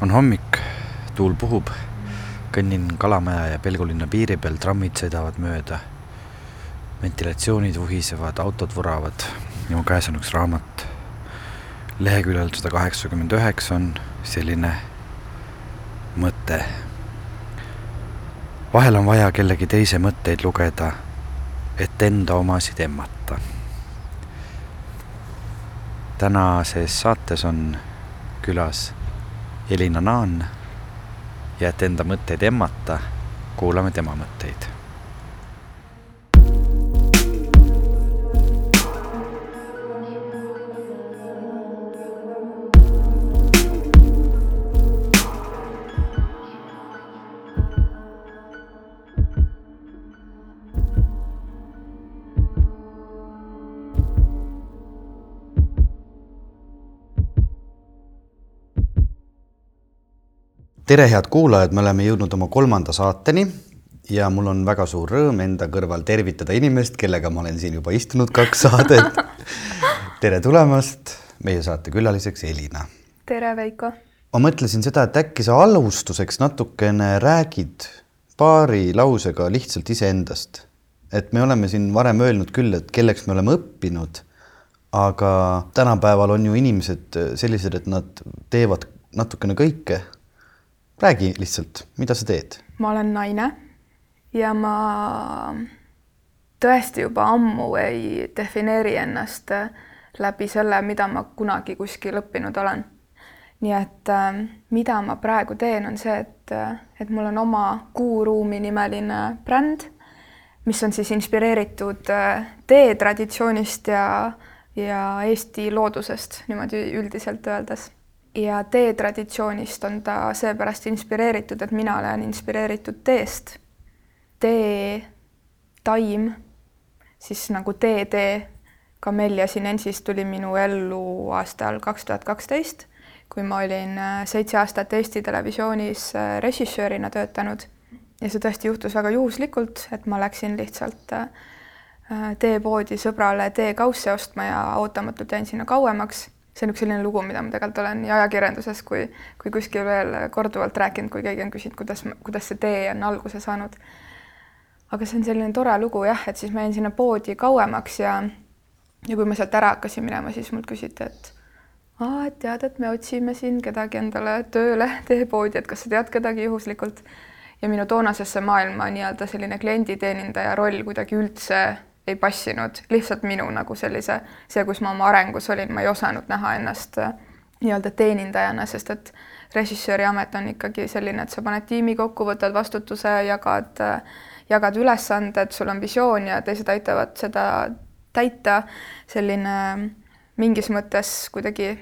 on hommik, tuul puhub, kõnnin Kalamaja ja Pelgulinna piiri peal, trammid sõidavad mööda. ventilatsioonid vuhisevad, autod vuravad ja mu käes on üks raamat. leheküljel sada kaheksakümmend üheksa on selline mõte. vahel on vaja kellegi teise mõtteid lugeda, et enda omasid emmata. tänases saates on külas Elina Naan ja et enda mõtteid emmata, kuulame tema mõtteid. Tere, head kuulajad, me oleme jõudnud oma kolmanda saateni ja mul on väga suur rõõm enda kõrval tervitada inimest, kellega ma olen siin juba istunud kaks saadet. tere tulemast meie saate külaliseks, Elina. tere, Veiko. ma mõtlesin seda, et äkki sa alustuseks natukene räägid paari lausega lihtsalt iseendast. et me oleme siin varem öelnud küll, et kelleks me oleme õppinud, aga tänapäeval on ju inimesed sellised, et nad teevad natukene kõike räägi lihtsalt, mida sa teed? ma olen naine ja ma tõesti juba ammu ei defineeri ennast läbi selle, mida ma kunagi kuskil õppinud olen. nii et äh, mida ma praegu teen, on see, et, et mul on oma Kuuruumi nimeline bränd, mis on siis inspireeritud äh, teetraditsioonist ja, ja Eesti loodusest niimoodi üldiselt öeldes ja tee traditsioonist on ta seepärast inspireeritud, et mina olen inspireeritud teest. tee, taim, siis nagu tee-tee, Camellia sinensis tuli minu ellu aastal kaks tuhat kaksteist, kui ma olin äh, seitse aastat Eesti Televisioonis äh, režissöörina töötanud ja see tõesti juhtus väga juhuslikult, et ma läksin lihtsalt äh, teepoodi sõbrale teekausse ostma ja ootamatult jäin sinna kauemaks see on üks selline lugu, mida ma tegelikult olen nii ajakirjanduses kui, kui kuskil veel korduvalt rääkinud, kui keegi on küsinud, kuidas, kuidas see tee on alguse saanud. aga see on selline tore lugu jah, et siis ma jäin sinna poodi kauemaks ja ja kui ma sealt ära hakkasin minema, siis mult küsiti, et aa, et tead, et me otsime siin kedagi endale tööle teepoodi, et kas sa tead kedagi juhuslikult. ja minu toonasesse maailma nii-öelda selline klienditeenindaja roll kuidagi üldse ei passinud, lihtsalt minu nagu sellise, see, kus ma oma arengus olin, ma ei osanud näha ennast äh, nii-öelda teenindajana, sest et režissööri amet on ikkagi selline, et sa paned tiimi kokku, võtad vastutuse, jagad, äh, jagad ülesanded, sul on visioon ja teised aitavad seda täita. selline mingis mõttes kuidagi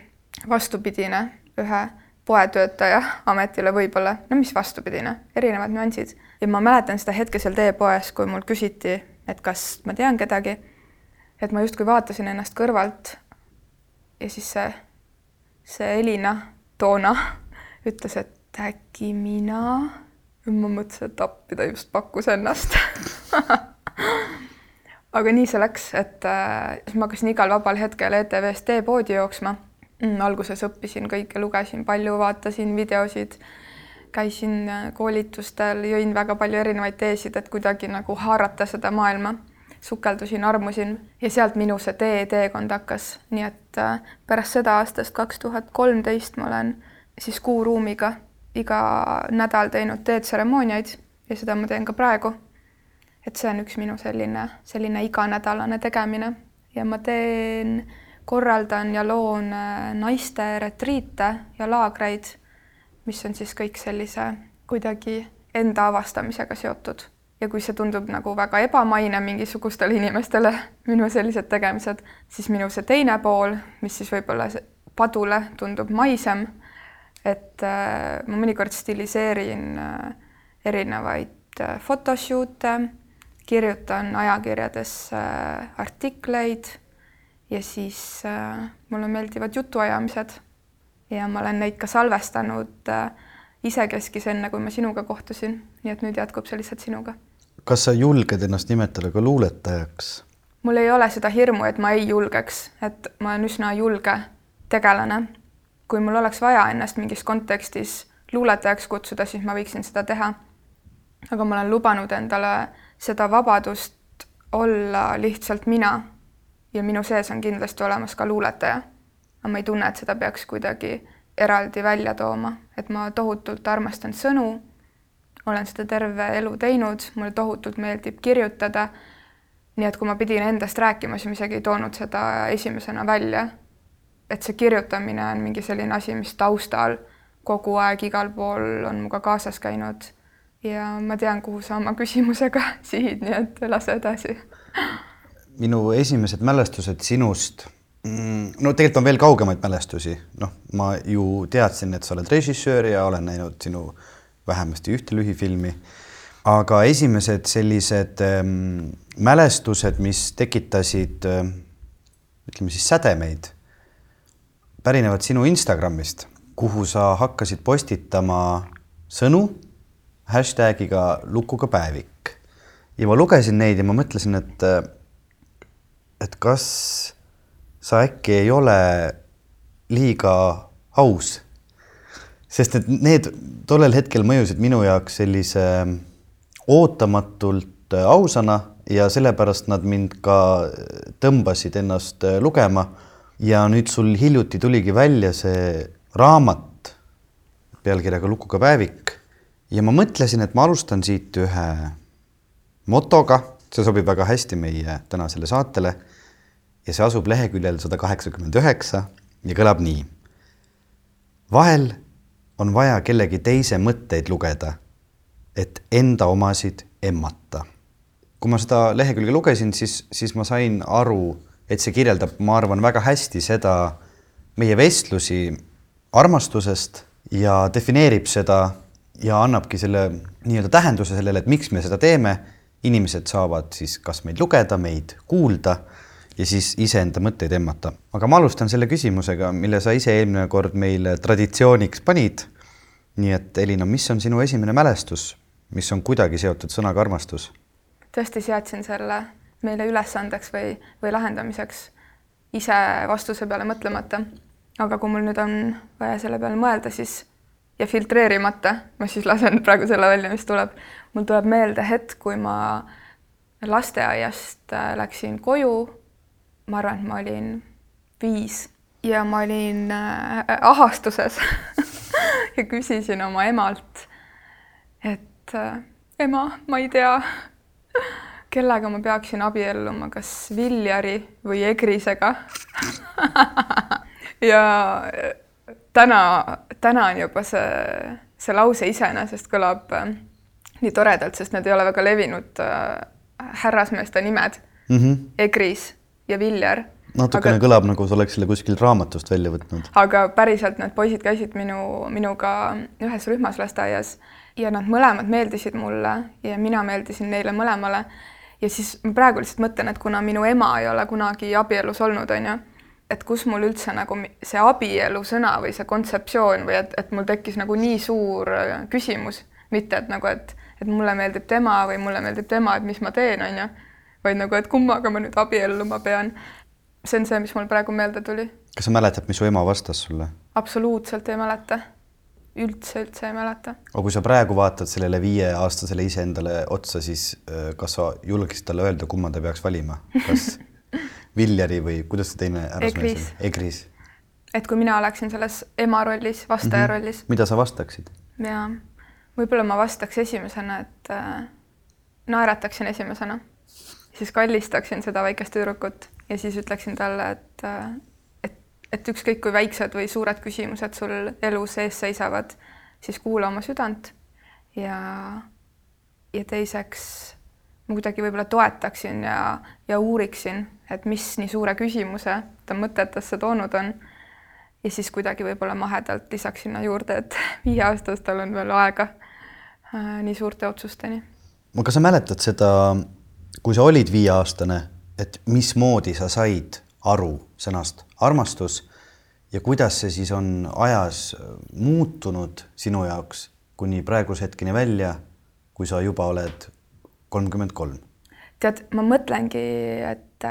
vastupidine ühe poetöötaja ametile võib-olla, no mis vastupidine, erinevad nüansid. Ja ma mäletan seda hetke seal teepoes, kui mul küsiti et kas ma tean kedagi, et ma justkui vaatasin ennast kõrvalt ja siis see, see Elina toona ütles, et äkki mina. ma mõtlesin, et appi, ta just pakkus ennast aga nii see läks, et äh, siis ma hakkasin igal vabal hetkel ETV-s teepoodi jooksma mm,. alguses õppisin kõike, lugesin palju, vaatasin videosid käisin äh, koolitustel, jõin väga palju erinevaid teesid, et kuidagi nagu haarata seda maailma. sukeldusin, armusin ja sealt minu see tee, teekond hakkas, nii et äh, pärast seda aastast kaks tuhat kolmteist ma olen siis Kuuruumiga iga nädal teinud teetseremooniaid ja seda ma teen ka praegu. et see on üks minu selline, selline iganädalane tegemine ja ma teen, korraldan ja loon äh, naiste retriite ja laagreid mis on siis kõik sellise kuidagi enda avastamisega seotud. ja kui see tundub nagu väga ebamaine mingisugustele inimestele, minu sellised tegemised, siis minu see teine pool, mis siis võib-olla padule tundub maisem, et äh, ma mõnikord stiliseerin äh, erinevaid äh, photoshoot'e, kirjutan ajakirjades äh, artikleid ja siis äh, mulle meeldivad jutuajamised ja ma olen neid ka salvestanud äh, isekeskis, enne kui ma sinuga kohtusin, nii et nüüd jätkub see lihtsalt sinuga. kas sa julged ennast nimetada ka luuletajaks? mul ei ole seda hirmu, et ma ei julgeks, et ma olen üsna julge tegelane. kui mul oleks vaja ennast mingis kontekstis luuletajaks kutsuda, siis ma võiksin seda teha. aga ma olen lubanud endale seda vabadust olla lihtsalt mina ja minu sees on kindlasti olemas ka luuletaja. Aga ma ei tunne, et seda peaks kuidagi eraldi välja tooma, et ma tohutult armastan sõnu, olen seda terve elu teinud, mulle tohutult meeldib kirjutada. nii et kui ma pidin endast rääkima, siis ma isegi ei toonud seda esimesena välja. et see kirjutamine on mingi selline asi, mis taustal kogu aeg igal pool on minuga kaasas käinud ja ma tean, kuhu sa oma küsimusega sihid, nii et lase edasi. minu esimesed mälestused sinust no tegelikult on veel kaugemaid mälestusi, noh, ma ju teadsin, et sa oled režissöör ja olen näinud sinu vähemasti ühte lühifilmi. aga esimesed sellised ähm, mälestused, mis tekitasid äh, ütleme siis sädemeid, pärinevad sinu Instagramist, kuhu sa hakkasid postitama sõnu hashtagiga lukuga päevik. ja ma lugesin neid ja ma mõtlesin, et, et kas sa äkki ei ole liiga aus. sest et need tollel hetkel mõjusid minu jaoks sellise ootamatult ausana ja sellepärast nad mind ka tõmbasid ennast lugema. ja nüüd sul hiljuti tuligi välja see raamat pealkirjaga Lukuga päevik ja ma mõtlesin, et ma alustan siit ühe motoga, see sobib väga hästi meie tänasele saatele. Ja see asub leheküljel sada kaheksakümmend üheksa ja kõlab nii. vahel on vaja kellegi teise mõtteid lugeda, et enda omasid emmata. kui ma seda lehekülge lugesin, siis, siis ma sain aru, et see kirjeldab, ma arvan, väga hästi seda meie vestlusi armastusest ja defineerib seda ja annabki selle nii-öelda tähenduse sellele, et miks me seda teeme. inimesed saavad siis kas meid lugeda, meid kuulda ja siis iseenda mõtteid emmata. aga ma alustan selle küsimusega, mille sa ise eelmine kord meile traditsiooniks panid. nii et Elina, mis on sinu esimene mälestus, mis on kuidagi seotud sõnaga armastus? tõesti seadsin selle meile ülesandeks või, või lahendamiseks ise vastuse peale mõtlemata. aga kui mul nüüd on vaja selle peale mõelda, siis ja filtreerimata, ma siis lasen praegu selle välja, mis tuleb. mul tuleb meelde hetk, kui ma lasteaiast äh, läksin koju. Ma arvan, et ma olin viis ja ma olin äh, ahastuses ja küsisin oma emalt, et äh, ema, ma ei tea, kellega ma peaksin abielluma, kas Viljari või Egrisega ja täna, täna on juba see, see lause iseenesest kõlab äh, nii toredalt, sest need ei ole väga levinud äh, härrasmeeste nimed mm. -hmm. Egris ja Viljar. natukene aga, kõlab nagu sa oleks selle kuskilt raamatust välja võtnud. aga päriselt need poisid käisid minu, minuga ühes rühmas lasteaias ja nad mõlemad meeldisid mulle ja mina meeldisin neile mõlemale. ja siis ma praegu lihtsalt mõtlen, et kuna minu ema ei ole kunagi abielus olnud, on ju et kus mul üldse nagu see abielu sõna või see kontseptsioon või et, et mul tekkis nagu nii suur äh, küsimus, mitte et nagu, et, et mulle meeldib tema või mulle meeldib tema, et mis ma teen, on ju, vaid nagu, et kummaga ma nüüd abielluma pean. see on see, mis mul praegu meelde tuli. kas sa mäletad, mis su ema vastas sulle? absoluutselt ei mäleta. üldse, üldse ei mäleta. aga kui sa praegu vaatad sellele viieaastasele iseendale otsa, siis äh, kas sa julgeksid talle öelda, kumma ta peaks valima, kas Viljari või kuidas see teine härrasmees oli? Egris. et kui mina oleksin selles ema rollis, vastaja mm -hmm. rollis. mida sa vastaksid? jaa, võib-olla ma vastaks esimesena, et äh, naerataksin esimesena, siis kallistaksin seda väikest tüdrukut ja siis ütleksin talle, et et, et ükskõik kui väiksed või suured küsimused sul elus ees seisavad, siis kuula oma südant ja ja teiseks ma kuidagi võib-olla toetaksin ja, ja uuriksin, et mis nii suure küsimuse ta mõtetesse toonud on. ja siis kuidagi võib-olla mahedalt lisaks sinna juurde, et viieaastastel on veel aega äh, nii suurte otsusteni. aga sa mäletad seda, kui sa olid viieaastane, et mismoodi sa said aru sõnast armastus ja kuidas see siis on ajas muutunud sinu jaoks kuni praeguse hetkeni välja, kui sa juba oled kolmkümmend kolm. tead, ma mõtlengi, et,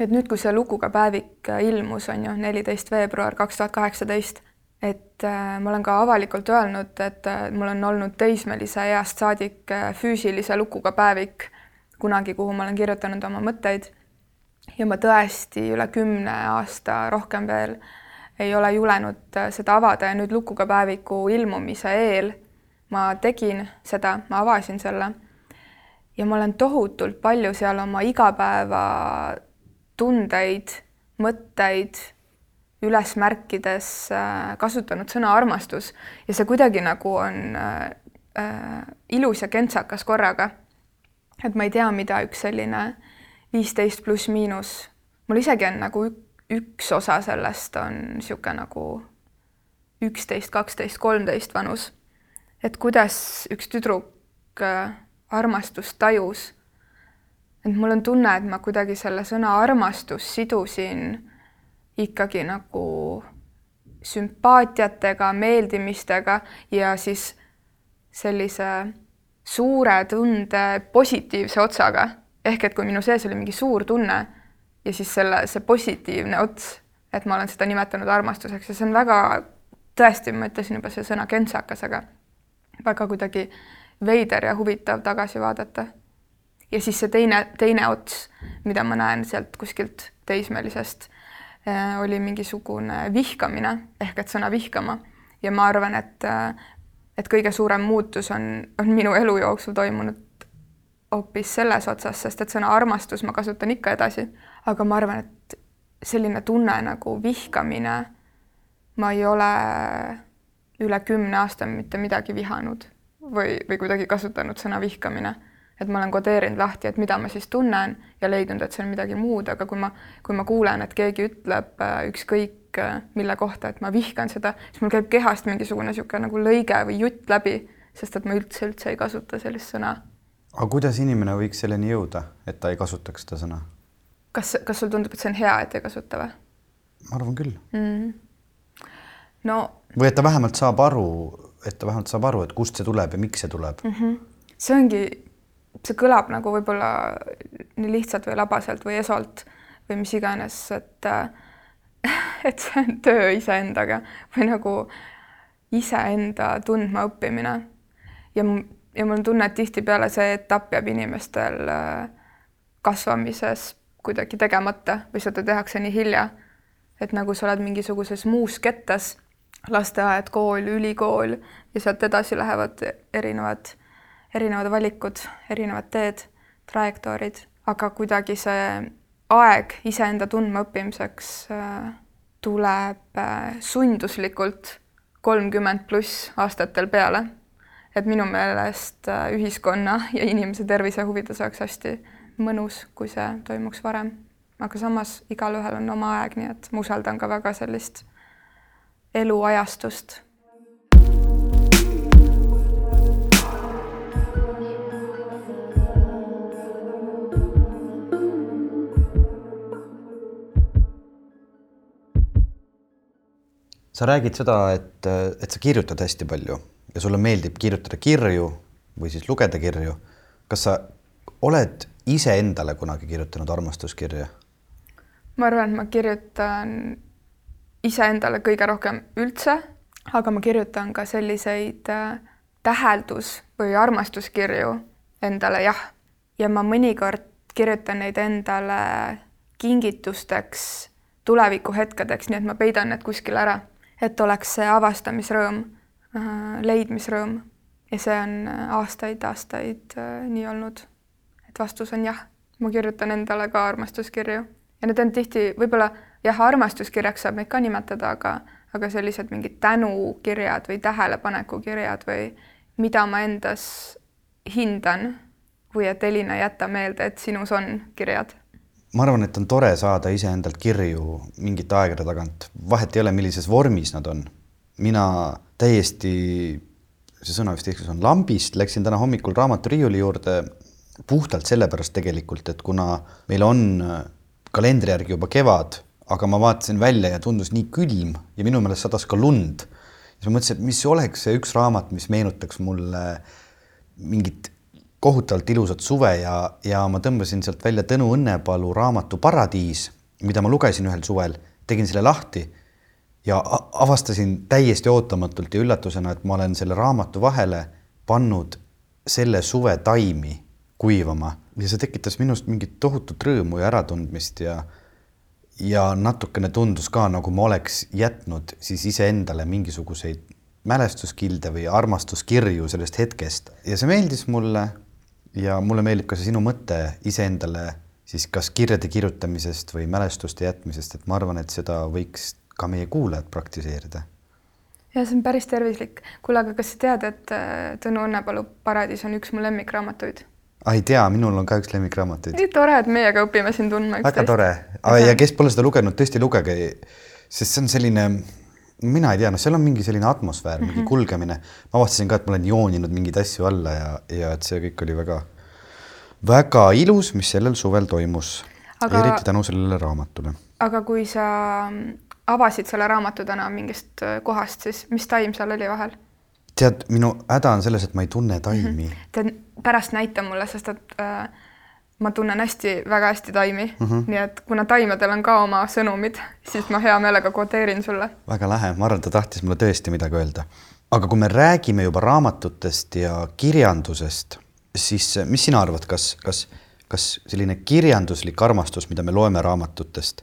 et nüüd, kui see lukuga päevik ilmus, on ju, neliteist veebruar kaks tuhat kaheksateist, et äh, ma olen ka avalikult öelnud, et äh, mul on olnud teismelise east saadik äh, füüsilise lukuga päevik kunagi, kuhu ma olen kirjutanud oma mõtteid. ja ma tõesti üle kümne aasta, rohkem veel, ei ole julenud seda avada ja nüüd lukuga päeviku ilmumise eel ma tegin seda, ma avasin selle. ja ma olen tohutult palju seal oma igapäevatundeid, mõtteid üles märkides äh, kasutanud sõna armastus ja see kuidagi nagu on äh, äh, ilus ja kentsakas korraga. Et ma ei tea, mida üks selline viisteist pluss miinus, mul isegi on nagu üks osa sellest on niisugune nagu üksteist, kaksteist, kolmteist vanus. et kuidas üks tüdruk äh, armastust tajus. et mul on tunne, et ma kuidagi selle sõna armastus sidusin ikkagi nagu sümpaatiatega, meeldimistega ja siis sellise suure tunde positiivse otsaga. ehk et kui minu sees oli mingi suur tunne ja siis selle, see positiivne ots, et ma olen seda nimetanud armastuseks ja see on väga, tõesti, ma ütlesin juba see sõna kentsakas, aga väga kuidagi veider ja huvitav tagasi vaadata. ja siis see teine, teine ots, mida ma näen sealt kuskilt teismelisest Äh, oli mingisugune vihkamine ehk et sõna vihkama ja ma arvan, et äh, et kõige suurem muutus on, on minu elu jooksul toimunud hoopis selles otsas, sest et sõna armastus ma kasutan ikka edasi, aga ma arvan, et selline tunne nagu vihkamine, ma ei ole üle kümne aasta mitte midagi vihanud või, või kuidagi kasutanud sõna vihkamine. Et ma olen kodeerinud lahti, et mida ma siis tunnen ja leidnud, et see on midagi muud, aga kui ma, kui ma kuulen, et keegi ütleb äh, ükskõik äh, mille kohta, et ma vihkan seda, siis mul käib kehast mingisugune niisugune nagu lõige või jutt läbi, sest et ma üldse, üldse ei kasuta sellist sõna. aga kuidas inimene võiks selleni jõuda, et ta ei kasutaks seda sõna? kas, kas sul tundub, et see on hea, et ei kasuta või? ma arvan küll mm.. no. või et ta vähemalt saab aru, et ta vähemalt saab aru, et kust see tuleb ja miks see tuleb mm. -hmm. see ongi see kõlab nagu võib-olla nii lihtsalt või labaselt või esolt või mis iganes, et et see on töö iseendaga või nagu iseenda tundma õppimine. ja, ja mul on tunne, et tihtipeale see etapp jääb inimestel äh, kasvamises kuidagi tegemata või seda tehakse nii hilja, et nagu sa oled mingisuguses muus kettas, lasteaed, kool, ülikool ja sealt edasi lähevad erinevad erinevad valikud, erinevad teed, trajektoorid, aga kuidagi see aeg iseenda tundmaõppimiseks äh, tuleb äh, sunduslikult kolmkümmend pluss aastatel peale. et minu meelest äh, ühiskonna ja inimese tervise huvides oleks hästi mõnus, kui see toimuks varem. aga samas igalühel on oma aeg, nii et ma usaldan ka väga sellist eluajastust sa räägid seda, et, et sa kirjutad hästi palju ja sulle meeldib kirjutada kirju või siis lugeda kirju. kas sa oled iseendale kunagi kirjutanud armastuskirja? ma arvan, et ma kirjutan iseendale kõige rohkem üldse, aga ma kirjutan ka selliseid äh, täheldus- või armastuskirju endale, jah. ja ma mõnikord kirjutan neid endale kingitusteks tulevikuhetkedeks, nii et ma peidan need kuskile ära et oleks see avastamisrõõm, äh, leidmisrõõm. Ja see on aastaid-aastaid äh, nii olnud. et vastus on jah, ma kirjutan endale ka armastuskirju. Ja need on tihti võib-olla jah, armastuskirjaks saab neid ka nimetada, aga, aga sellised mingid tänukirjad või tähelepanekukirjad või mida ma endas hindan või et Elina, jäta meelde, et sinus on kirjad ma arvan, et on tore saada iseendalt kirju mingite aegade tagant, vahet ei ole, millises vormis nad on. mina täiesti, see sõna vist Eestis on lambist, läksin täna hommikul raamaturiiuli juurde puhtalt sellepärast tegelikult, et kuna meil on kalendri järgi juba kevad, aga ma vaatasin välja ja tundus nii külm ja minu meelest sadas ka lund. siis ma mõtlesin, et mis oleks see üks raamat, mis meenutaks mulle mingit kohutavalt ilusat suve ja, ja ma tõmbasin sealt välja Tõnu Õnnepalu raamatu Paradiis, mida ma lugesin ühel suvel, tegin selle lahti ja avastasin täiesti ootamatult ja üllatusena, et ma olen selle raamatu vahele pannud selle suve taimi kuivama. Ja see tekitas minust mingit tohutut rõõmu ja äratundmist ja ja natukene tundus ka, nagu ma oleks jätnud siis iseendale mingisuguseid mälestuskilde või armastuskirju sellest hetkest. Ja see meeldis mulle ja mulle meeldib ka see sinu mõte iseendale siis kas kirjade kirjutamisest või mälestuste jätmisest, et ma arvan, et seda võiks ka meie kuulajad praktiseerida. ja see on päris tervislik. kuule, aga kas sa tead, et äh, Tõnu Õnnepalu Paradiis on üks mu lemmikraamatuid? ei tea, minul on ka üks lemmikraamatuid. nii tore, et meiega õpime siin tundma väga tore ja kes pole seda lugenud, tõesti lugege, sest see on selline, mina ei tea, noh, seal on mingi selline atmosfäär mm, -hmm. mingi mhm. kulgemine. ma avastasin ka, et ma olen jooninud mingeid asju alla ja, ja et see kõik oli väga, väga ilus, mis sellel suvel toimus aga.... eriti tänu sellele raamatule. aga kui sa avasid selle raamatu täna mingist äh, kohast, siis mis taim seal oli vahel? tead, minu häda on selles, et ma ei tunne taimi mm. -hmm. tead, pärast näita mulle, sest et äh, ma tunnen hästi, väga hästi taimi mm, -hmm. nii et kuna taimedel on ka oma sõnumid, siis ma hea meelega kvoteerin sulle. väga lahe, ma arvan, ta tahtis mulle tõesti midagi öelda. aga kui me räägime juba raamatutest ja kirjandusest, siis mis sina arvad, kas, kas, kas selline kirjanduslik armastus, mida me loeme raamatutest,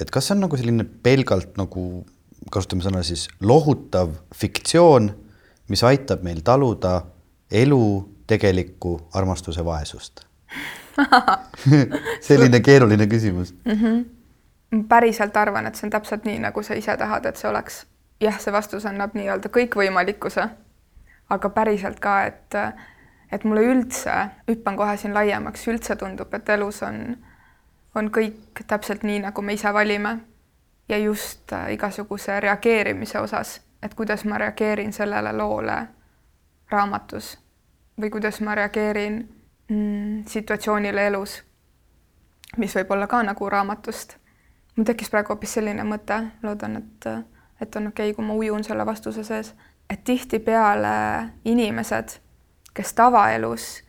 et kas see on nagu selline pelgalt nagu kasutame sõna siis lohutav fiktsioon mis aitab meil taluda elu tegeliku armastuse vaesust selline keeruline küsimus mm. -hmm. päriselt arvan, et see on täpselt nii, nagu sa ise tahad, et see oleks. jah, see vastus annab nii-öelda kõikvõimalikkuse, aga päriselt ka, et, et mulle üldse, hüppan kohe siin laiemaks, üldse tundub, et elus on, on kõik täpselt nii, nagu me ise valime. ja just äh, igasuguse reageerimise osas et kuidas ma reageerin sellele loole raamatus või kuidas ma reageerin mm, situatsioonile elus, mis võib olla ka nagu raamatust. mul tekkis praegu hoopis selline mõte, loodan, et, et on okei okay,, kui ma ujun selle vastuse sees, et tihtipeale inimesed, kes tavaelus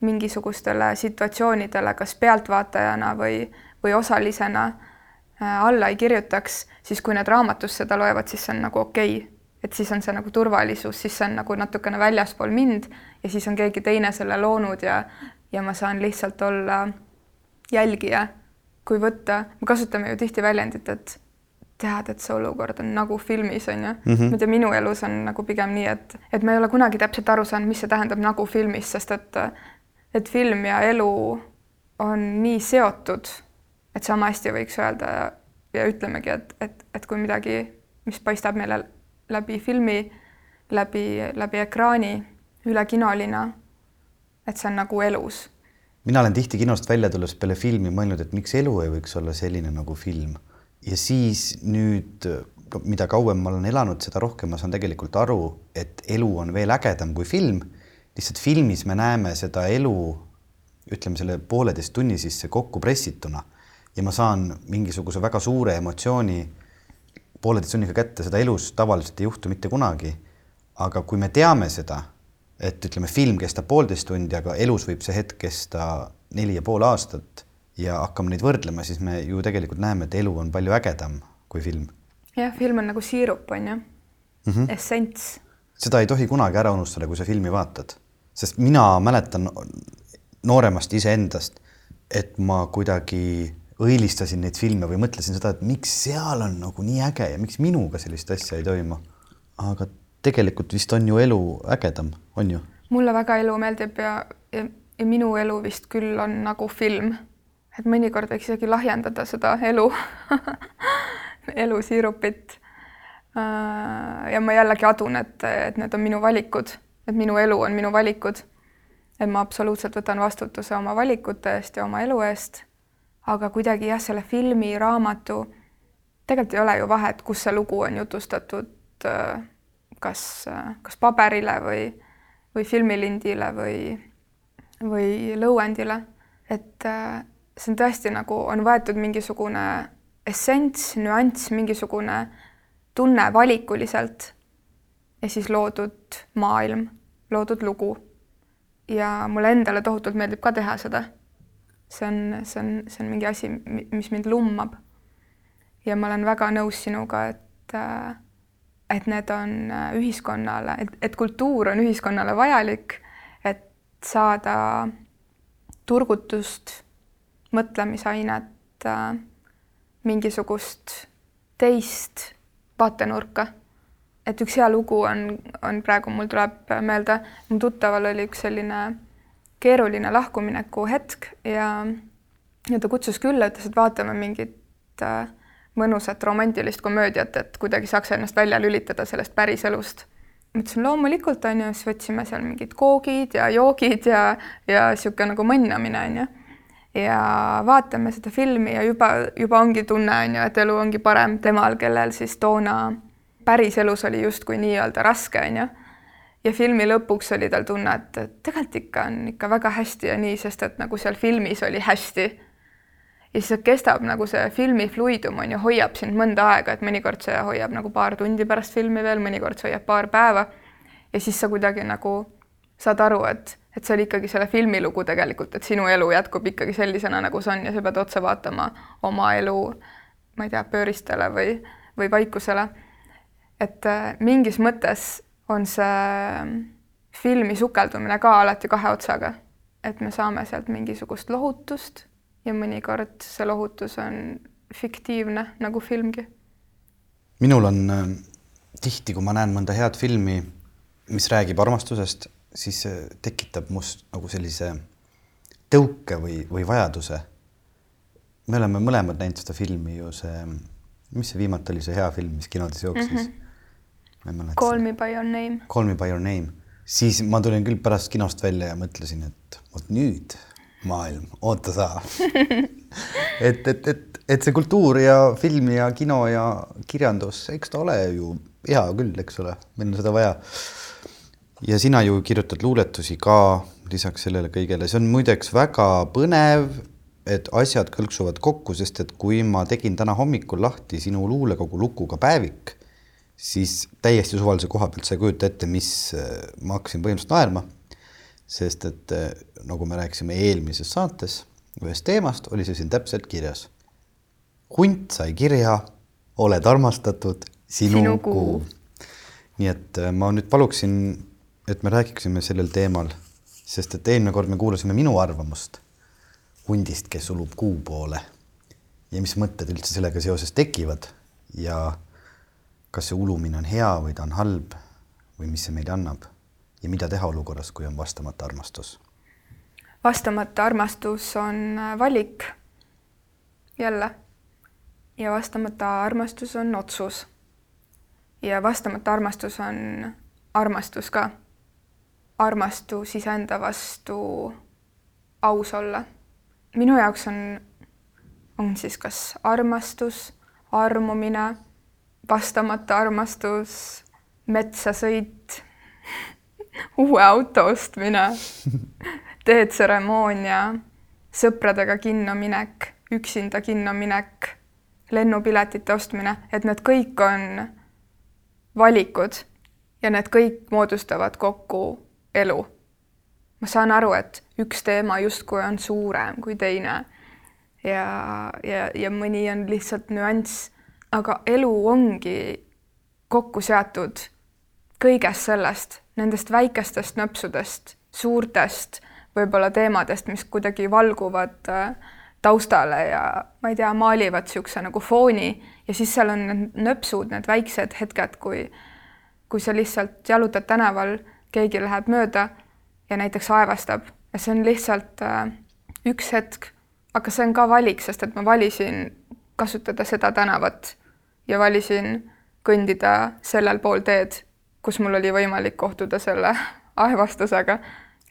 mingisugustele situatsioonidele kas pealtvaatajana või, või osalisena äh, alla ei kirjutaks, siis kui need raamatus seda loevad, siis see on nagu okei okay et siis on see nagu turvalisus, siis see on nagu natukene väljaspool mind ja siis on keegi teine selle loonud ja, ja ma saan lihtsalt olla jälgija. kui võtta, me kasutame ju tihti väljendit, et tead, et see olukord on nagu filmis on ju mm. -hmm. tea, minu elus on nagu pigem nii, et, et ma ei ole kunagi täpselt aru saanud, mis see tähendab nagu filmis, sest et, et film ja elu on nii seotud, et sama hästi võiks öelda ja, ja ütlemegi, et, et, et kui midagi, mis paistab meile läbi filmi, läbi, läbi ekraani, üle kinolina. et see on nagu elus. mina olen tihti kinost välja tulles peale filmi mõelnud, et miks elu ei võiks olla selline nagu film ja siis nüüd, mida kauem ma olen elanud, seda rohkem ma saan tegelikult aru, et elu on veel ägedam kui film. lihtsalt filmis me näeme seda elu, ütleme selle pooleteist tunni sisse kokku pressituna ja ma saan mingisuguse väga suure emotsiooni pooleteist tunniga kätte, seda elus tavaliselt ei juhtu mitte kunagi. aga kui me teame seda, et ütleme, film kestab poolteist tundi, aga elus võib see hetk kesta neli ja pool aastat ja hakkame neid võrdlema, siis me ju tegelikult näeme, et elu on palju ägedam kui film. jah, film on nagu siirup, on ju mm -hmm., essents. seda ei tohi kunagi ära unustada, kui sa filmi vaatad, sest mina mäletan nooremast iseendast, et ma kuidagi õilistasin neid filme või mõtlesin seda, et miks seal on nagu nii äge ja miks minuga sellist asja ei toimu. aga tegelikult vist on ju elu ägedam, on ju? mulle väga elu meeldib ja, ja, ja minu elu vist küll on nagu film. et mõnikord võiks isegi lahjendada seda elu elusiirupit. Äh, ja ma jällegi adun, et, et need on minu valikud, et minu elu on minu valikud. et ma absoluutselt võtan vastutuse oma valikute eest ja oma elu eest aga kuidagi jah, selle filmi, raamatu, tegelikult ei ole ju vahet, kus see lugu on jutustatud, äh, kas, äh, kas paberile või, või filmilindile või, või lõuendile. et äh, see on tõesti nagu, on võetud mingisugune essents, nüanss, mingisugune tunne valikuliselt ja siis loodud maailm, loodud lugu. ja mulle endale tohutult meeldib ka teha seda see on, see on, see on mingi asi, mis mind lummab. ja ma olen väga nõus sinuga, et, äh, et need on äh, ühiskonnale, et, et kultuur on ühiskonnale vajalik, et saada turgutust, mõtlemisainet, äh, mingisugust teist vaatenurka. et üks hea lugu on, on praegu, mul tuleb meelde, mu tuttaval oli üks selline keeruline lahkumineku hetk ja, ja ta kutsus külla, ütles, et vaatame mingit äh, mõnusat romantilist komöödiat, et kuidagi saaks ennast välja lülitada sellest päriselust. ma ütlesin loomulikult on ju, siis võtsime seal mingid koogid ja joogid ja, ja niisugune nagu mõnnamine on ju. ja vaatame seda filmi ja juba, juba ongi tunne on ju, et elu ongi parem temal, kellel siis toona päriselus oli justkui nii-öelda raske on ju. Ja filmi lõpuks oli tal tunne, et tegelikult ikka on ikka väga hästi ja nii, sest et nagu seal filmis oli hästi ja siis kestab nagu see filmi fluidum on ju, hoiab sind mõnda aega, et mõnikord see hoiab nagu paar tundi pärast filmi veel, mõnikord see hoiab paar päeva. ja siis sa kuidagi nagu saad aru, et, et see oli ikkagi selle filmi lugu tegelikult, et sinu elu jätkub ikkagi sellisena, nagu see on ja sa pead otsa vaatama oma elu, ma ei tea, pööristele või, või vaikusele. et äh, mingis mõttes on see filmi sukeldumine ka alati kahe otsaga, et me saame sealt mingisugust lohutust ja mõnikord see lohutus on fiktiivne nagu filmgi. minul on äh, tihti, kui ma näen mõnda head filmi, mis räägib armastusest, siis see tekitab must nagu sellise tõuke või, või vajaduse. me oleme mõlemad näinud seda filmi ju see, mis see viimati oli, see hea film, mis kinodes jooksis mm? -hmm. Call me by your name. Call me by your name, siis ma tulin küll pärast kinost välja ja mõtlesin, et vot nüüd maailm, oota sa et, et, et, et see kultuur ja film ja kino ja kirjandus, eks ta ole ju hea küll, eks ole, meil on seda vaja. ja sina ju kirjutad luuletusi ka lisaks sellele kõigele, see on muideks väga põnev, et asjad kõlksuvad kokku, sest et kui ma tegin täna hommikul lahti sinu luulekogu lukuga Päevik, siis täiesti suvalise koha pealt sa ei kujuta ette, mis ma hakkasin põhimõtteliselt naerma sest et eh, nagu me rääkisime eelmises saates ühest teemast, oli see siin täpselt kirjas. hunt sai kirja, oled armastatud, sinu, sinu kuu, kuu.. nii et eh, ma nüüd paluksin, et me räägiksime sellel teemal, sest et eelmine kord me kuulasime minu arvamust hundist, kes ulub kuu poole. Ja mis mõtted üldse sellega seoses tekivad ja kas see ulumine on hea või ta on halb või mis see meile annab ja mida teha olukorras, kui on vastamata armastus? vastamata armastus on äh, valik jälle ja vastamata armastus on otsus. ja vastamata armastus on armastus ka. armastus iseenda vastu aus olla. minu jaoks on, on siis kas armastus, armumine, vastamata armastus, metsa sõit uue auto ostmine, teetseremoonia, sõpradega kinno minek, üksinda kinno minek, lennupiletite ostmine, et need kõik on valikud ja need kõik moodustavad kokku elu. ma saan aru, et üks teema justkui on suurem kui teine ja, ja, ja mõni on lihtsalt nüanss, aga elu ongi kokku seatud kõigest sellest nendest väikestest nöpsudest, suurtest võib-olla teemadest, mis kuidagi valguvad äh, taustale ja ma ei tea, maalivad niisuguse nagu fooni ja siis seal on need nöpsud, need väiksed hetked, kui kui sa lihtsalt jalutad tänaval, keegi läheb mööda ja näiteks aevastab. Ja see on lihtsalt äh, üks hetk, aga see on ka valik, sest et ma valisin kasutada seda tänavat ja valisin kõndida sellel pool teed kus mul oli võimalik kohtuda selle aevastusega.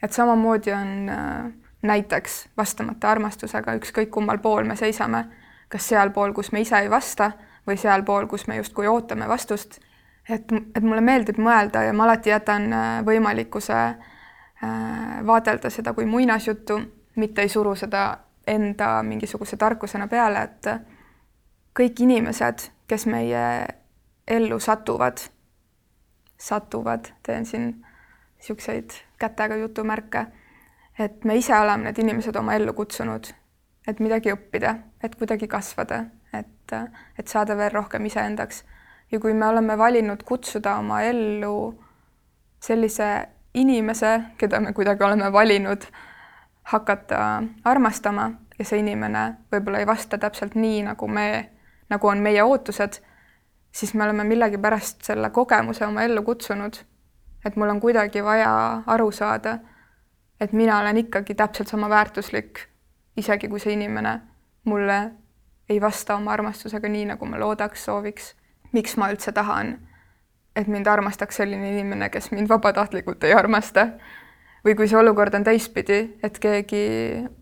et samamoodi on äh, näiteks vastamata armastusega, ükskõik kummal pool me seisame, kas sealpool, kus me ise ei vasta või sealpool, kus me justkui ootame vastust. et, et mulle meeldib mõelda ja ma alati jätan äh, võimalikkuse äh, vaadelda seda kui muinasjuttu, mitte ei suru seda enda mingisuguse tarkusena peale, et kõik inimesed, kes meie ellu satuvad satuvad, teen siin niisuguseid kätega jutumärke, et me ise oleme need inimesed oma ellu kutsunud, et midagi õppida, et kuidagi kasvada, et, et saada veel rohkem iseendaks. ja kui me oleme valinud kutsuda oma ellu sellise inimese, keda me kuidagi oleme valinud hakata armastama ja see inimene võib-olla ei vasta täpselt nii, nagu me, nagu on meie ootused, siis me oleme millegipärast selle kogemuse oma ellu kutsunud. et mul on kuidagi vaja aru saada, et mina olen ikkagi täpselt sama väärtuslik, isegi kui see inimene mulle ei vasta oma armastusega nii, nagu ma loodaks, sooviks. miks ma üldse tahan, et mind armastaks selline inimene, kes mind vabatahtlikult ei armasta või kui see olukord on teistpidi, et keegi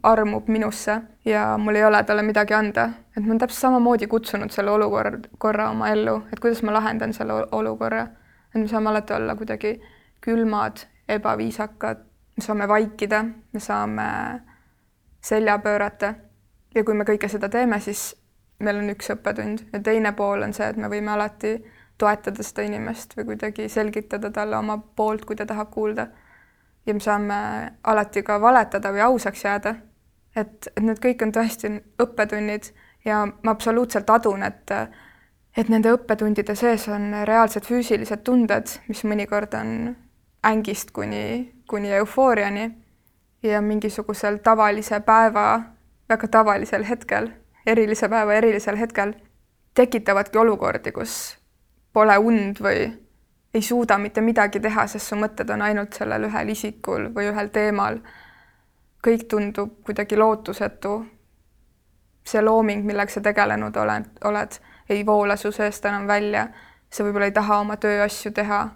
armub minusse ja mul ei ole talle midagi anda, et ma olen täpselt samamoodi kutsunud selle olukorra, korra oma ellu, et kuidas ma lahendan selle olukorra. et me saame alati olla kuidagi külmad, ebaviisakad, me saame vaikida, me saame selja pöörata. ja kui me kõike seda teeme, siis meil on üks õppetund ja teine pool on see, et me võime alati toetada seda inimest või kuidagi selgitada talle oma poolt, kui ta tahab kuulda ja me saame alati ka valetada või ausaks jääda. Et, et need kõik on tõesti õppetunnid ja ma absoluutselt adun, et et nende õppetundide sees on reaalsed füüsilised tunded, mis mõnikord on ängist kuni, kuni eufooriani ja mingisugusel tavalise päeva väga tavalisel hetkel, erilise päeva erilisel hetkel tekitavadki olukordi, kus pole und või ei suuda mitte midagi teha, sest su mõtted on ainult sellel ühel isikul või ühel teemal. Kõik tundub kuidagi lootusetu. see looming, millega sa tegelenud oled, oled, ei voola su seest enam välja. sa võib-olla ei taha oma tööasju teha.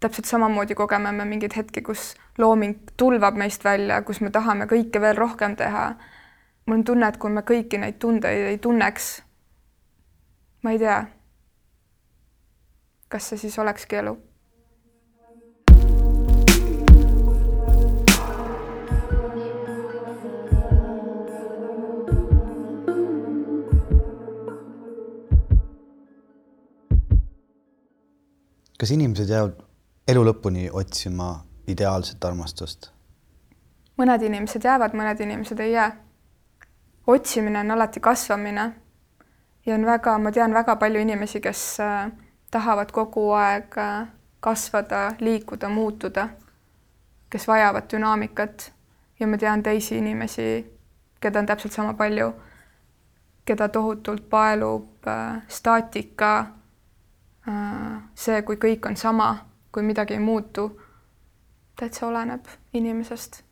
täpselt samamoodi kogeme me mingeid hetki, kus looming tulvab meist välja, kus me tahame kõike veel rohkem teha. mul on tunne, et kui me kõiki neid tundeid ei tunneks, ma ei tea kas see siis olekski elu? Kas inimesed jäävad elu lõpuni otsima ideaalset armastust? mõned inimesed jäävad, mõned inimesed ei jää. otsimine on alati kasvamine ja on väga, ma tean väga palju inimesi, kes äh, tahavad kogu aeg äh, kasvada, liikuda, muutuda, kes vajavad dünaamikat ja ma tean teisi inimesi, keda on täpselt sama palju, keda tohutult paelub äh, staatika see, kui kõik on sama, kui midagi ei muutu, täitsa oleneb inimesest.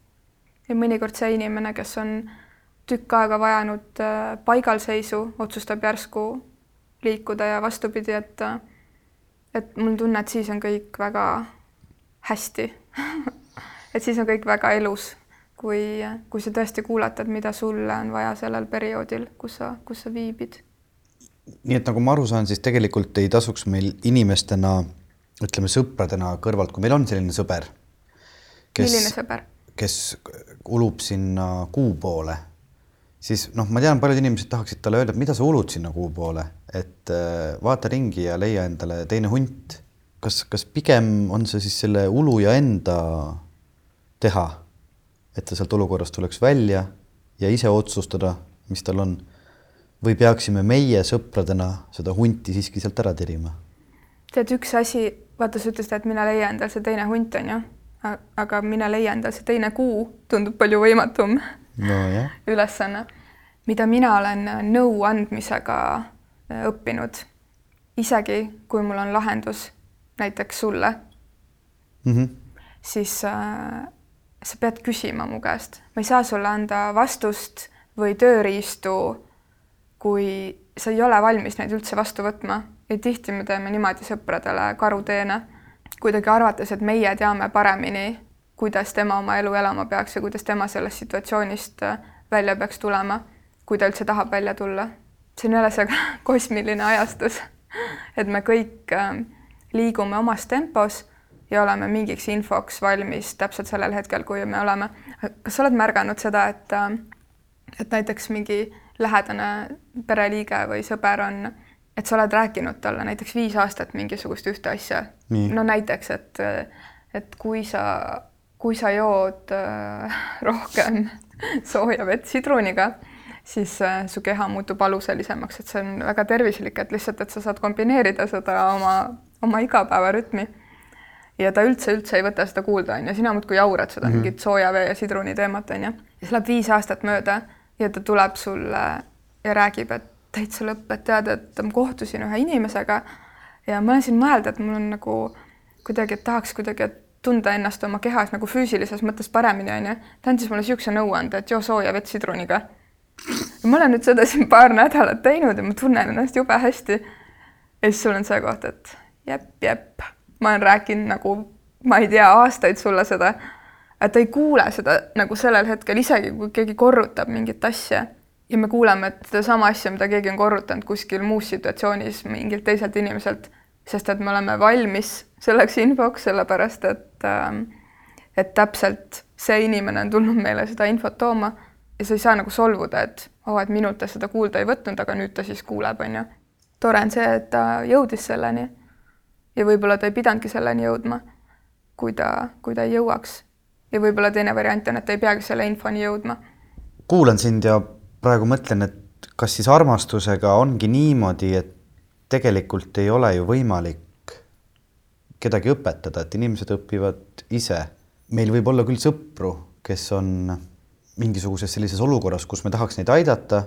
ja mõnikord see inimene, kes on tükk aega vajanud äh, paigalseisu, otsustab järsku liikuda ja vastupidi, et äh, et mul on tunne, et siis on kõik väga hästi et siis on kõik väga elus, kui, kui sa tõesti kuulatad, mida sulle on vaja sellel perioodil, kus sa, kus sa viibid. Nii et nagu ma aru saan, siis tegelikult ei tasuks meil inimestena, ütleme sõpradena kõrvalt, kui meil on selline sõber. milline sõber? kes ulub sinna kuu poole siis noh, ma tean, paljud inimesed tahaksid talle öelda, et mida sa ulud sinna kuu poole, et äh, vaata ringi ja leia endale teine hunt. kas, kas pigem on see siis selle uluja enda teha, et ta sealt olukorrast tuleks välja ja ise otsustada, mis tal on, või peaksime meie sõpradena seda hunti siiski sealt ära tirima? tead, üks asi, vaata, sa ütlesid, et mine leia endale see teine hunt, on ju, aga mine leia endale see teine kuu tundub palju võimatum no, ülesanne, mida mina olen nõu andmisega äh, õppinud. isegi kui mul on lahendus näiteks sulle mm, -hmm. siis äh, sa pead küsima mu käest, ma ei saa sulle anda vastust või tööriistu, kui sa ei ole valmis neid üldse vastu võtma ja tihti me teeme niimoodi sõpradele karuteene, kuidagi arvates, et meie teame paremini kuidas tema oma elu elama peaks ja kuidas tema sellest situatsioonist äh, välja peaks tulema, kui ta üldse tahab välja tulla. see on jälle see kosmiline ajastus, et me kõik äh, liigume omas tempos ja oleme mingiks infoks valmis täpselt sellel hetkel, kui me oleme. kas sa oled märganud seda, et, äh, et näiteks mingi lähedane pereliige või sõber on, et sa oled rääkinud talle näiteks viis aastat mingisugust ühte asja. no näiteks, et, et kui sa kui sa jood äh, rohkem sooja vett sidruniga, siis äh, su keha muutub aluselisemaks, et see on väga tervislik, et lihtsalt, et sa saad kombineerida seda oma, oma igapäevarütmi. ja ta üldse, üldse ei võta seda kuulda, on ju, sina muudkui jaurad seda mm -hmm. mingit sooja vee ja sidruni teemat, on ju. ja siis läheb viis aastat mööda ja ta tuleb sulle ja räägib, et täitsa lõpp, et tead, et ma kohtusin ühe inimesega ja ma olen siin mõelda, et mul on nagu kuidagi, et tahaks kuidagi, tunda ennast oma kehas nagu füüsilises mõttes paremini, onju. ta andis mulle niisuguse nõuande, et joo sooja vett sidruniga. ma olen nüüd seda siin paar nädalat teinud ja ma tunnen ennast jube hästi. ja siis sul on see koht, et jep, jep, ma olen rääkinud nagu, ma ei tea, aastaid sulle seda, ta ei kuule seda nagu sellel hetkel, isegi kui keegi korrutab mingit asja ja me kuuleme, sedasama asja, mida keegi on korrutanud kuskil muus situatsioonis mingilt teiselt inimeselt sest et me oleme valmis selleks infoks, sellepärast et ähm, et täpselt see inimene on tulnud meile seda infot tooma ja sa ei saa nagu solvuda, et oo oh,, et minult ta seda kuulda ei võtnud, aga nüüd ta siis kuuleb, on ju. tore on see, et ta jõudis selleni ja võib-olla ta ei pidanudki selleni jõudma, kui ta, kui ta ei jõuaks. Ja võib-olla teine variant on, et ta ei peagi selle infoni jõudma. kuulan sind ja praegu mõtlen, et kas siis armastusega ongi niimoodi, et tegelikult ei ole ju võimalik kedagi õpetada, et inimesed õpivad ise. meil võib olla küll sõpru, kes on mingisuguses sellises olukorras, kus me tahaks neid aidata,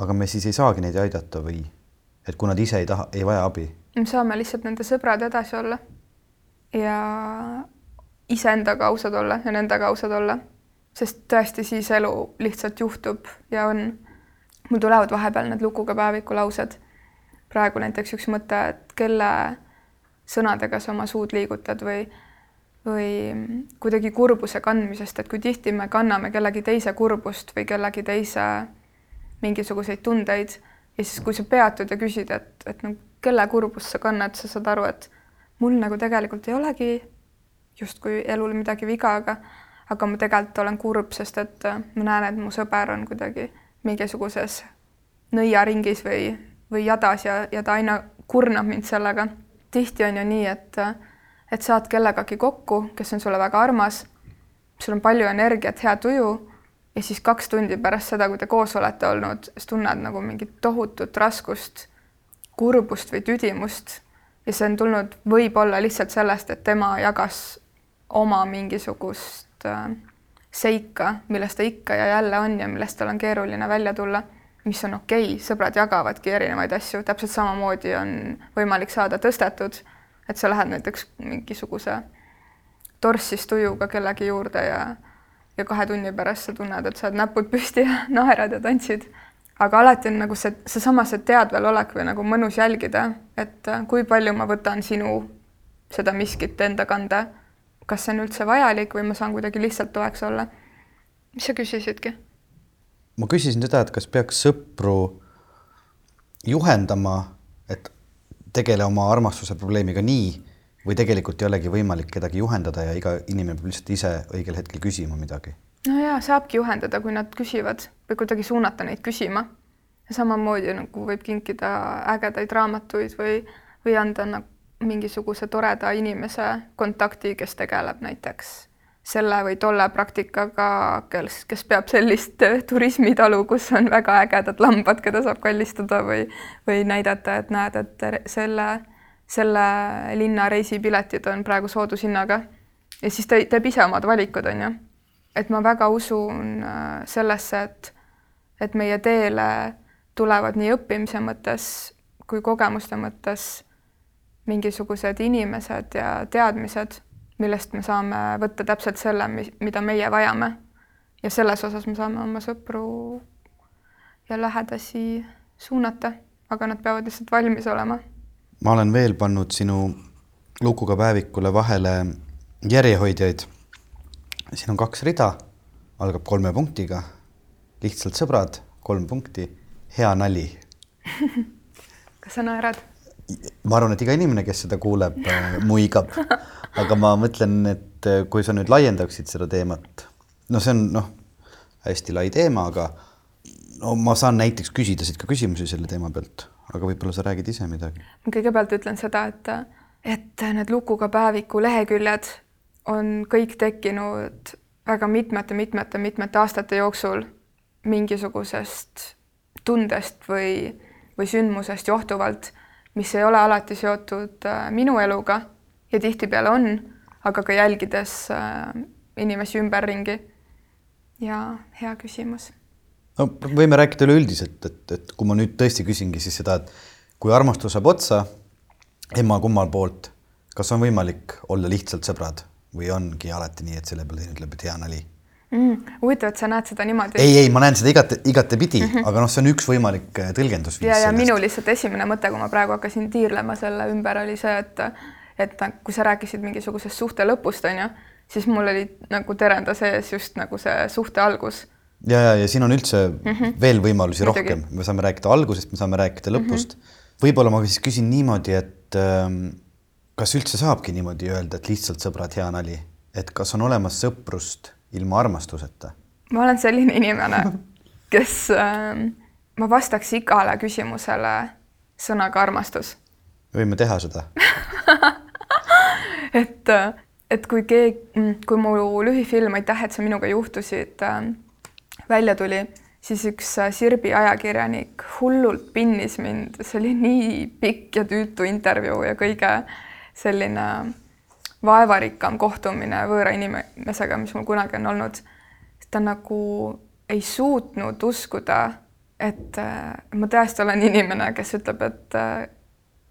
aga me siis ei saagi neid aidata või et kui nad ise ei taha, ei vaja abi. me saame lihtsalt nende sõbrad edasi olla ja iseendaga ausad olla ja nendega ausad olla, sest tõesti siis elu lihtsalt juhtub ja on. mul tulevad vahepeal need lukuga päeviku laused praegu näiteks üks mõte, et kelle sõnadega sa oma suud liigutad või, või kuidagi kurbuse kandmisest, et kui tihti me kanname kellegi teise kurbust või kellegi teise mingisuguseid tundeid ja siis, kui sa peatud ja küsid, et, et no kelle kurbust sa kannad, sa saad aru, et mul nagu tegelikult ei olegi justkui elul midagi viga, aga aga ma tegelikult olen kurb, sest et ma näen, et mu sõber on kuidagi mingisuguses nõiaringis või või jadas ja, ja ta aina kurnab mind sellega. tihti on ju nii, et, et saad kellegagi kokku, kes on sulle väga armas, sul on palju energiat, hea tuju ja siis kaks tundi pärast seda, kui te koos olete olnud, siis tunned nagu mingit tohutut raskust, kurbust või tüdimust ja see on tulnud võib-olla lihtsalt sellest, et tema jagas oma mingisugust äh, seika, milles ta ikka ja jälle on ja millest tal on keeruline välja tulla mis on okei okay., sõbrad jagavadki erinevaid asju, täpselt samamoodi on võimalik saada tõstetud, et sa lähed näiteks mingisuguse torssis tujuga kellegi juurde ja ja kahe tunni pärast sa tunned, et sa oled näpud püsti ja naerad ja tantsid. aga alati on nagu see, seesama see teadvelolek või nagu mõnus jälgida, et kui palju ma võtan sinu seda miskit enda kanda. Kas see on üldse vajalik või ma saan kuidagi lihtsalt toeks olla? mis sa küsisidki? ma küsisin seda, et kas peaks sõpru juhendama, et tegele oma armastuse probleemiga nii või tegelikult ei olegi võimalik kedagi juhendada ja iga inimene peab lihtsalt ise õigel hetkel küsima midagi? no ja saabki juhendada, kui nad küsivad või kuidagi suunata neid küsima. samamoodi nagu võib kinkida ägedaid raamatuid või, või anda nagu mingisuguse toreda inimese kontakti, kes tegeleb näiteks selle või tolle praktikaga, kes, kes peab sellist äh, turismitalu, kus on väga ägedad lambad, keda saab kallistada või, või näidata, et näed, et selle, selle linna reisipiletid on praegu soodushinnaga. ja siis ta teeb ise omad valikud, on ju. et ma väga usun äh, sellesse, et, et meie teele tulevad nii õppimise mõttes kui kogemuste mõttes mingisugused inimesed ja teadmised millest me saame võtta täpselt selle, mida meie vajame. ja selles osas me saame oma sõpru ja lähedasi suunata, aga nad peavad lihtsalt valmis olema. ma olen veel pannud sinu lukuga päevikule vahele järjehoidjaid. siin on kaks rida, algab kolme punktiga. lihtsalt sõbrad, kolm punkti, hea nali kas sa naerad? Ma arvan, et iga inimene, kes seda kuuleb, äh, muigab aga ma mõtlen, et äh, kui sa nüüd laiendaksid seda teemat, no see on noh, hästi lai teema, aga no ma saan näiteks küsida siit ka küsimusi selle teema pealt, aga võib-olla sa räägid ise midagi. kõigepealt ütlen seda, et, et need lukuga päeviku leheküljed on kõik tekkinud väga mitmete-mitmete-mitmete aastate jooksul mingisugusest tundest või, või sündmusest johtuvalt, mis ei ole alati seotud äh, minu eluga ja tihtipeale on, aga ka jälgides äh, inimesi ümberringi. ja hea küsimus. no võime rääkida üleüldiselt, et, et kui ma nüüd tõesti küsingi siis seda, et kui armastus saab otsa emma kummal poolt, kas on võimalik olla lihtsalt sõbrad või ongi alati nii, et selle peale teine ütleb, et hea nali mm,? huvitav, et sa näed seda niimoodi. ei, ei, ma näen seda igate, igatepidi mm, -hmm. aga noh, see on üks võimalik äh, tõlgendusviis. ja, ja sellest. minu lihtsalt esimene mõte, kui ma praegu hakkasin tiirlema selle ümber, oli see, et et kui sa rääkisid mingisugusest suhte lõpust, on ju, siis mul oli nagu terenda sees just nagu see suhte algus. ja, ja, ja siin on üldse mm -hmm. veel võimalusi Midagi. rohkem, me saame rääkida algusest, me saame rääkida lõpust mm. -hmm. võib-olla ma siis küsin niimoodi, et ähm, kas üldse saabki niimoodi öelda, et lihtsalt sõbrad, hea nali, et kas on olemas sõprust ilma armastuseta? ma olen selline inimene, kes äh, ma vastaks igale küsimusele sõnaga armastus. võime teha seda et, et kui keegi, kui mu lühifilm Aitäh, et sa minuga juhtusid äh, välja tuli, siis üks äh, Sirbi ajakirjanik hullult pinnis mind, see oli nii pikk ja tüütu intervjuu ja kõige selline vaevarikkam kohtumine võõra inimesega, mis mul kunagi on olnud. ta nagu ei suutnud uskuda, et äh, ma tõesti olen inimene, kes ütleb, et äh,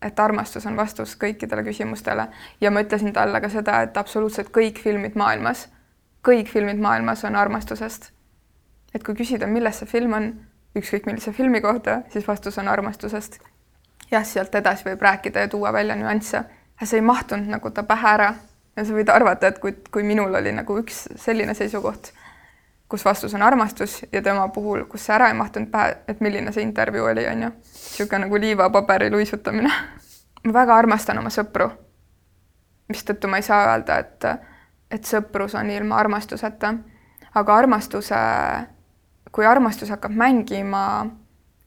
et armastus on vastus kõikidele küsimustele ja ma ütlesin talle ka seda, et absoluutselt kõik filmid maailmas, kõik filmid maailmas on armastusest. et kui küsida, milles see film on, ükskõik millise filmi kohta, siis vastus on armastusest. jah, sealt edasi võib rääkida ja tuua välja nüansse, see ei mahtunud nagu ta pähe ära ja sa võid arvata, et kui, kui minul oli nagu üks selline seisukoht, kus vastus on armastus ja tema puhul, kus see ära ei mahtunud pähe, et milline see intervjuu oli, on ju. niisugune nagu liivapaberi luisutamine ma väga armastan oma sõpru. mistõttu ma ei saa öelda, et, et sõprus on ilma armastuseta. aga armastuse, kui armastus hakkab mängima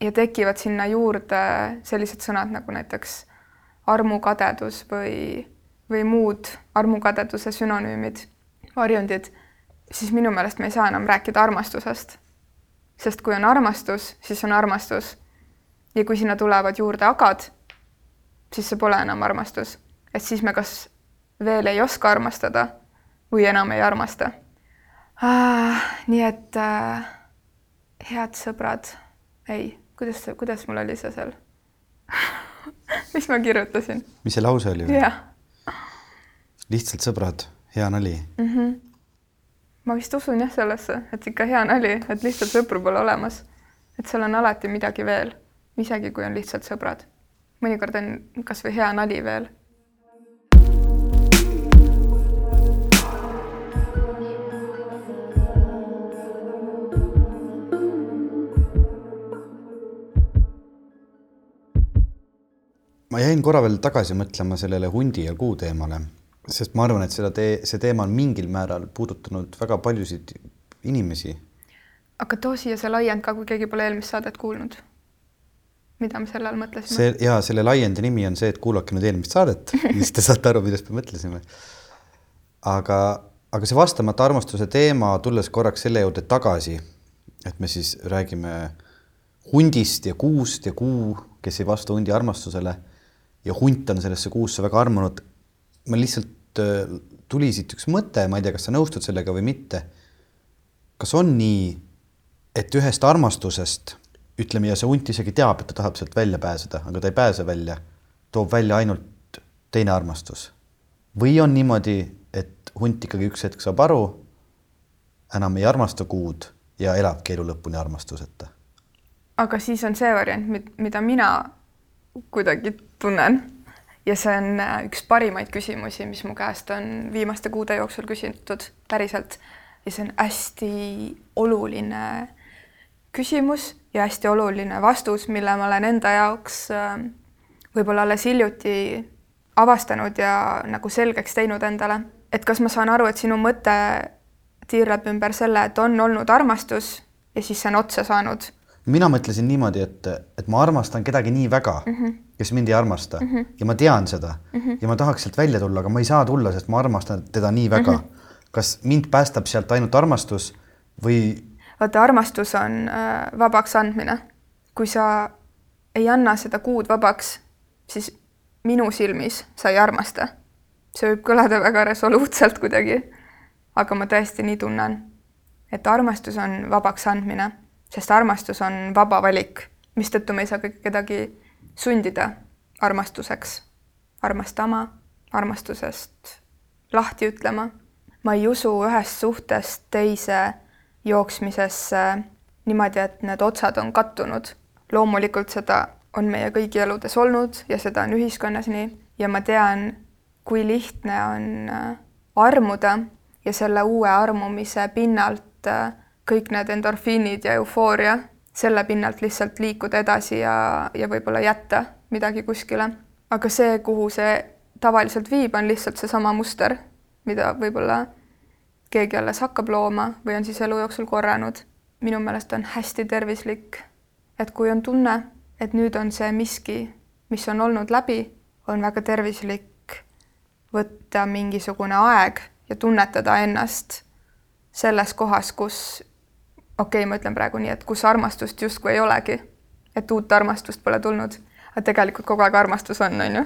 ja tekivad sinna juurde sellised sõnad nagu näiteks armukadedus või, või muud armukadeduse sünonüümid, varjundid, siis minu meelest me ei saa enam rääkida armastusest. sest kui on armastus, siis on armastus. ja kui sinna tulevad juurde agad siis see pole enam armastus. et siis me kas veel ei oska armastada või enam ei armasta ah,. nii et äh, head sõbrad, ei, kuidas kuidas mul oli see seal mis ma kirjutasin? mis see lause oli? jah. lihtsalt sõbrad, hea nali mm. -hmm. ma vist usun jah sellesse, et ikka hea nali, et lihtsalt sõpru pole olemas. et seal on alati midagi veel, isegi kui on lihtsalt sõbrad mõnikord on kasvõi hea nali veel. Ma jäin korra veel tagasi mõtlema sellele hundi ja kuu teemale, sest ma arvan, et seda tee, see teema on mingil määral puudutanud väga paljusid inimesi. aga too siia see laiend ka, kui keegi pole eelmist saadet kuulnud mida me selle all mõtlesime? see ja selle laiendi nimi on see, et kuulake nüüd eelmist saadet, siis te saate aru, millest me mõtlesime. aga, aga see vastamata armastuse teema, tulles korraks selle juurde tagasi, et me siis räägime hundist ja kuust ja kuu, kes ei vasta hundi armastusele ja hunt on sellesse kuusse väga armunud. ma lihtsalt äh, tuli siit üks mõte, ma ei tea, kas sa nõustud sellega või mitte. kas on nii, et ühest armastusest ütleme, ja see hunt isegi teab, et ta tahab sealt välja pääseda, aga ta ei pääse välja, toob välja ainult teine armastus. või on niimoodi, et hunt ikkagi üks hetk saab aru, enam ei armasta kuud ja elabki elu lõpuni armastuseta. aga siis on see variant, mida mina kuidagi tunnen ja see on äh, üks parimaid küsimusi, mis mu käest on viimaste kuude jooksul küsitud päriselt ja see on hästi oluline küsimus ja hästi oluline vastus, mille ma olen enda jaoks äh, võib-olla alles hiljuti avastanud ja nagu selgeks teinud endale. et kas ma saan aru, et sinu mõte tiirleb ümber selle, et on olnud armastus ja siis see on otsa saanud? Mina mõtlesin niimoodi, et, et ma armastan kedagi nii väga mm, -hmm. kes mind ei armasta mm -hmm. ja ma tean seda mm -hmm. ja ma tahaks sealt välja tulla, aga ma ei saa tulla, sest ma armastan teda nii väga mm. -hmm. kas mind päästab sealt ainult armastus või vaata, armastus on äh, vabaks andmine. kui sa ei anna seda kuud vabaks, siis minu silmis sa ei armasta. see võib kõlada väga resoluutselt kuidagi, aga ma tõesti nii tunnen, et armastus on vabaks andmine, sest armastus on vaba valik, mistõttu me ei saa kedagi sundida armastuseks, armastama, armastusest lahti ütlema. ma ei usu ühest suhtest teise jooksmisesse niimoodi, et need otsad on kattunud. loomulikult seda on meie kõigi eludes olnud ja seda on ühiskonnas nii ja ma tean, kui lihtne on äh, armuda ja selle uue armumise pinnalt äh, kõik need endorfiinid ja eufooria, selle pinnalt lihtsalt liikuda edasi ja, ja võib-olla jätta midagi kuskile. aga see, kuhu see tavaliselt viib, on lihtsalt seesama muster, mida võib-olla keegi alles hakkab looma või on siis elu jooksul korranud. minu meelest on hästi tervislik, et kui on tunne, et nüüd on see miski, mis on olnud läbi, on väga tervislik võtta mingisugune aeg ja tunnetada ennast selles kohas, kus okei okay,, ma ütlen praegu nii, et kus armastust justkui ei olegi, et uut armastust pole tulnud, aga tegelikult kogu aeg armastus on, on ju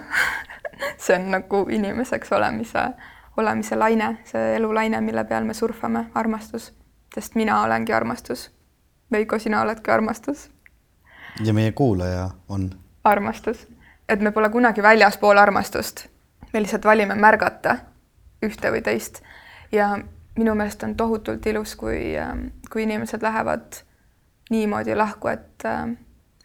see on nagu inimeseks olemise, olemise laine, see elulaine, mille peal me surfame, armastus. sest mina olengi armastus. Veiko, sina oledki armastus. ja meie kuulaja on? armastus. et me pole kunagi väljaspool armastust. me lihtsalt valime märgata ühte või teist ja minu meelest on tohutult ilus, kui, kui inimesed lähevad niimoodi lahku, et,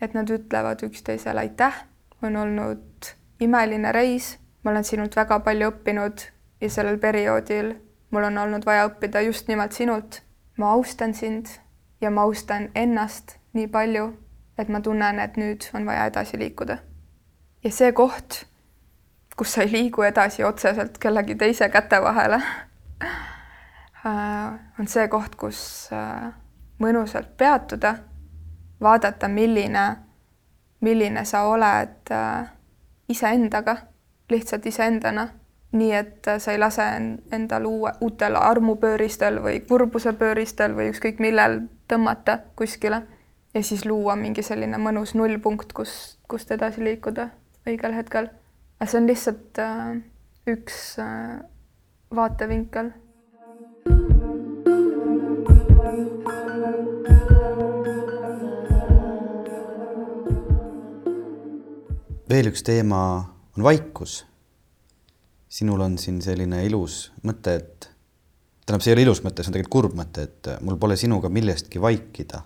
et nad ütlevad üksteisele aitäh, on olnud imeline reis, ma olen sinult väga palju õppinud ja sellel perioodil mul on olnud vaja õppida just nimelt sinult. ma austan sind ja ma austan ennast nii palju, et ma tunnen, et nüüd on vaja edasi liikuda. ja see koht, kus sa ei liigu edasi otseselt kellegi teise käte vahele on see koht, kus äh, mõnusalt peatuda, vaadata, milline, milline sa oled äh, iseendaga, lihtsalt iseendana, nii et sa ei lase endal uue, uutel armupööristel või kurbuse pööristel või ükskõik millel tõmmata kuskile ja siis luua mingi selline mõnus nullpunkt, kus, kust edasi liikuda õigel hetkel. aga see on lihtsalt äh, üks äh, vaatevinkel veel üks teema on vaikus. sinul on siin selline ilus mõte, et tähendab, see ei ole ilus mõte, see on tegelikult kurb mõte, et mul pole sinuga millestki vaikida.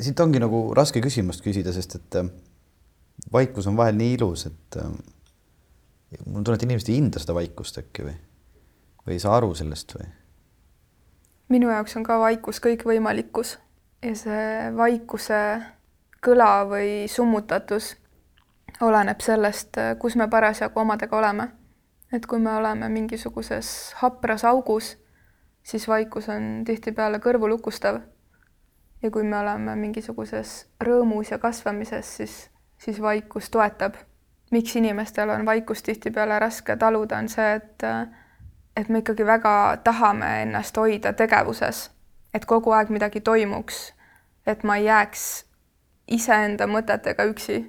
siit ongi nagu raske küsimust küsida, sest et äh, vaikus on vahel nii ilus, et äh, mul tunne, et inimesed ei hinda seda vaikust äkki või, või ei saa aru sellest või? minu jaoks on ka vaikus kõikvõimalikkus ja see vaikuse kõla või summutatus oleneb sellest, kus me parasjagu omadega oleme. et kui me oleme mingisuguses hapras augus, siis vaikus on tihtipeale kõrvulukustav. ja kui me oleme mingisuguses rõõmus ja kasvamises, siis, siis vaikus toetab. miks inimestel on vaikust tihtipeale raske taluda, on see, et et me ikkagi väga tahame ennast hoida tegevuses, et kogu aeg midagi toimuks, et ma ei jääks iseenda mõtetega üksi,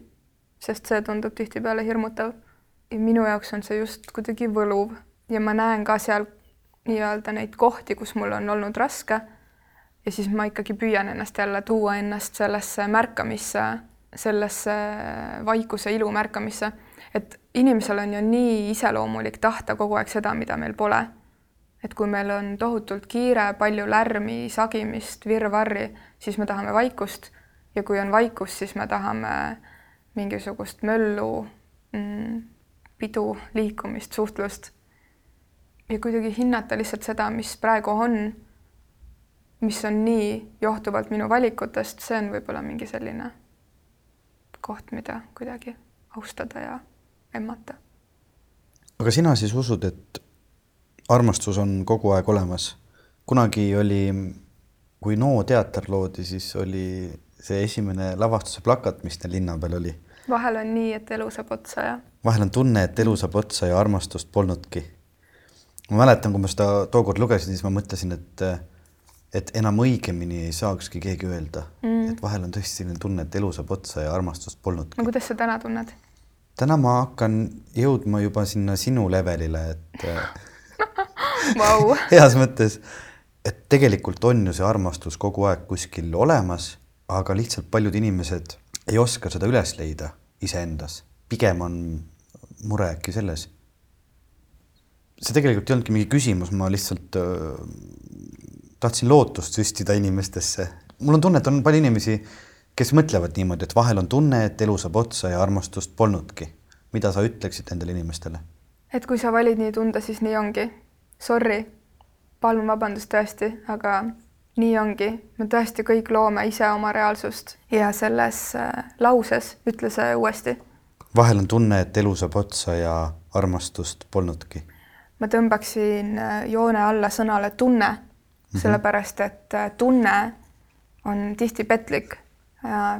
sest see tundub tihtipeale hirmutav. ja minu jaoks on see just kuidagi võluv ja ma näen ka seal nii-öelda neid kohti, kus mul on olnud raske. ja siis ma ikkagi püüan ennast jälle tuua ennast sellesse märkamisse, sellesse vaikuse ilu märkamisse, et inimesel on ju nii iseloomulik tahta kogu aeg seda, mida meil pole. et kui meil on tohutult kiire, palju lärmi, sagimist, virvarri, siis me tahame vaikust ja kui on vaikus, siis me tahame mingisugust möllu mm,, pidu, liikumist, suhtlust. ja kuidagi hinnata lihtsalt seda, mis praegu on, mis on nii johtuvalt minu valikutest, see on võib-olla mingi selline koht, mida kuidagi austada ja emmata. aga sina siis usud, et armastus on kogu aeg olemas? kunagi oli, kui NO teater loodi, siis oli see esimene lavastuse plakat, mis teil linna peal oli. vahel on nii, et elu saab otsa ja. vahel on tunne, et elu saab otsa ja armastust polnudki. ma mäletan, kui ma seda tookord lugesin, siis ma mõtlesin, et et enam õigemini ei saakski keegi öelda mm., et vahel on tõesti selline tunne, et elu saab otsa ja armastust polnudki no kuidas sa täna tunned? täna ma hakkan jõudma juba sinna sinu levelile, et Vau. heas mõttes, et tegelikult on ju see armastus kogu aeg kuskil olemas, aga lihtsalt paljud inimesed ei oska seda üles leida iseendas. pigem on mure äkki selles. see tegelikult ei olnudki mingi küsimus, ma lihtsalt äh, tahtsin lootust süstida inimestesse. mul on tunne, et on palju inimesi, kes mõtlevad niimoodi, et vahel on tunne, et elu saab otsa ja armastust polnudki. mida sa ütleksid nendele inimestele? et kui sa valid nii tunda, siis nii ongi. Sorry, palun vabandust tõesti, aga nii ongi, me tõesti kõik loome ise oma reaalsust ja selles äh, lauses ütle see uuesti. vahel on tunne, et elu saab otsa ja armastust polnudki. ma tõmbaksin äh, joone alla sõnale tunne mm, -hmm. sellepärast et äh, tunne on tihti petlik,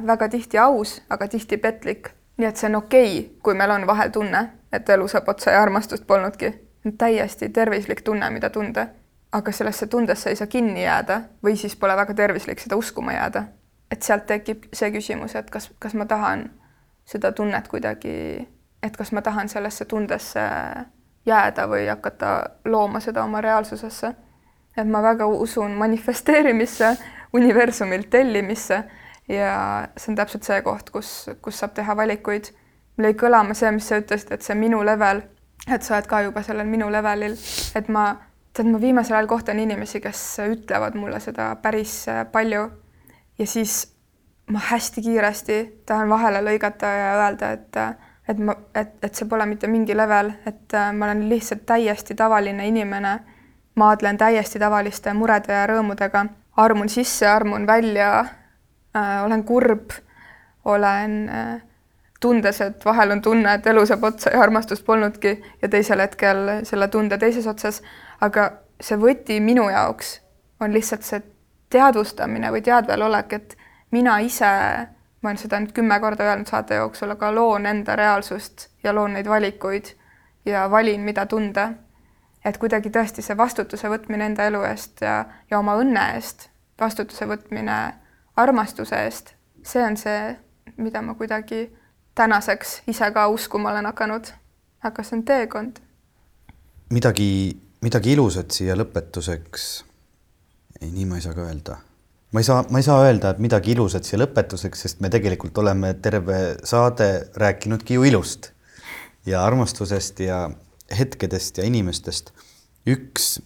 väga tihti aus, aga tihti petlik, nii et see on okei okay,, kui meil on vahel tunne, et elu saab otsa ja armastust polnudki. täiesti tervislik tunne, mida tunda aga sellesse tundesse ei saa kinni jääda või siis pole väga tervislik seda uskuma jääda. et sealt tekib see küsimus, et kas, kas ma tahan seda tunnet kuidagi, et kas ma tahan sellesse tundesse jääda või hakata looma seda oma reaalsusesse. et ma väga usun manifesteerimisse, universumilt tellimisse ja see on täpselt see koht, kus, kus saab teha valikuid. mul jäi kõlama see, mis sa ütlesid, et see minu level, et sa oled ka juba sellel minu levelil, et ma tead, ma viimasel ajal kohtan inimesi, kes ütlevad mulle seda päris äh, palju. Ja siis ma hästi kiiresti tahan vahele lõigata ja öelda, et, et ma, et, et see pole mitte mingi level, et äh, ma olen lihtsalt täiesti tavaline inimene, maadlen täiesti tavaliste murede ja rõõmudega, armun sisse, armun välja. Äh,, olen kurb, olen äh, tundes, et vahel on tunne, et elu saab otsa ja armastust polnudki. Ja teisel hetkel selle tunde teises otsas aga see võti minu jaoks on lihtsalt see teadvustamine või teadvelolek, et mina ise, ma olen seda nüüd kümme korda öelnud saate jooksul, aga loon enda reaalsust ja loon neid valikuid ja valin, mida tunda. et kuidagi tõesti see vastutuse võtmine enda elu eest ja, ja oma õnne eest, vastutuse võtmine armastuse eest, see on see, mida ma kuidagi tänaseks ise ka uskuma olen hakanud. aga see on teekond. midagi midagi ilusat siia lõpetuseks. ei, nii ma ei saa ka öelda. ma ei saa, ma ei saa öelda, et midagi ilusat siia lõpetuseks, sest me tegelikult oleme terve saade rääkinudki ju ilust ja armastusest ja hetkedest ja inimestest. üks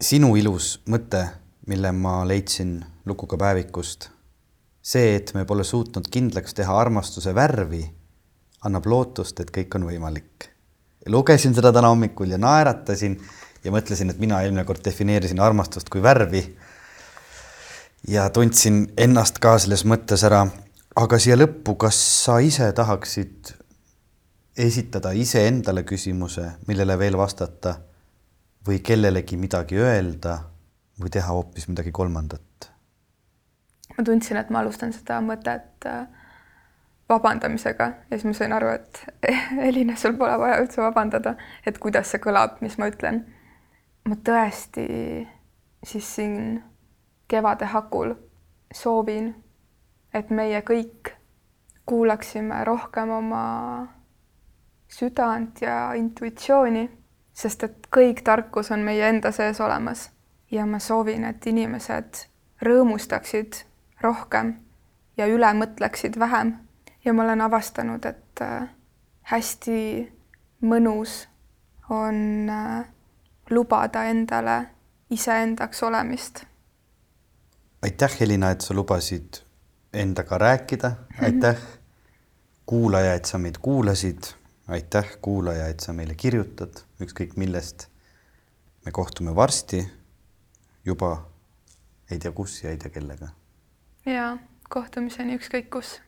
sinu ilus mõte, mille ma leidsin Lukuga päevikust. see, et me pole suutnud kindlaks teha armastuse värvi, annab lootust, et kõik on võimalik. lugesin seda täna hommikul ja naeratasin ja mõtlesin, et mina eelmine kord defineerisin armastust kui värvi. ja tundsin ennast ka selles mõttes ära. aga siia lõppu, kas sa ise tahaksid esitada iseendale küsimuse, millele veel vastata või kellelegi midagi öelda või teha hoopis midagi kolmandat? ma tundsin, et ma alustan seda mõtet äh, vabandamisega ja siis ma sain aru, et Elina, sul pole vaja üldse vabandada, et kuidas see kõlab, mis ma ütlen ma tõesti siis siin kevade hakul soovin, et meie kõik kuulaksime rohkem oma südant ja intuitsiooni, sest et kõik tarkus on meie enda sees olemas. Ja ma soovin, et inimesed rõõmustaksid rohkem ja üle mõtleksid vähem. Ja ma olen avastanud, et äh, hästi mõnus on äh, lubada endale iseendaks olemist. aitäh, Helina, et sa lubasid endaga rääkida, aitäh kuulaja, et sa meid kuulasid, aitäh kuulaja, et sa meile kirjutad, ükskõik millest. me kohtume varsti juba ei tea kus ja ei tea kellega. ja kohtumiseni ükskõik kus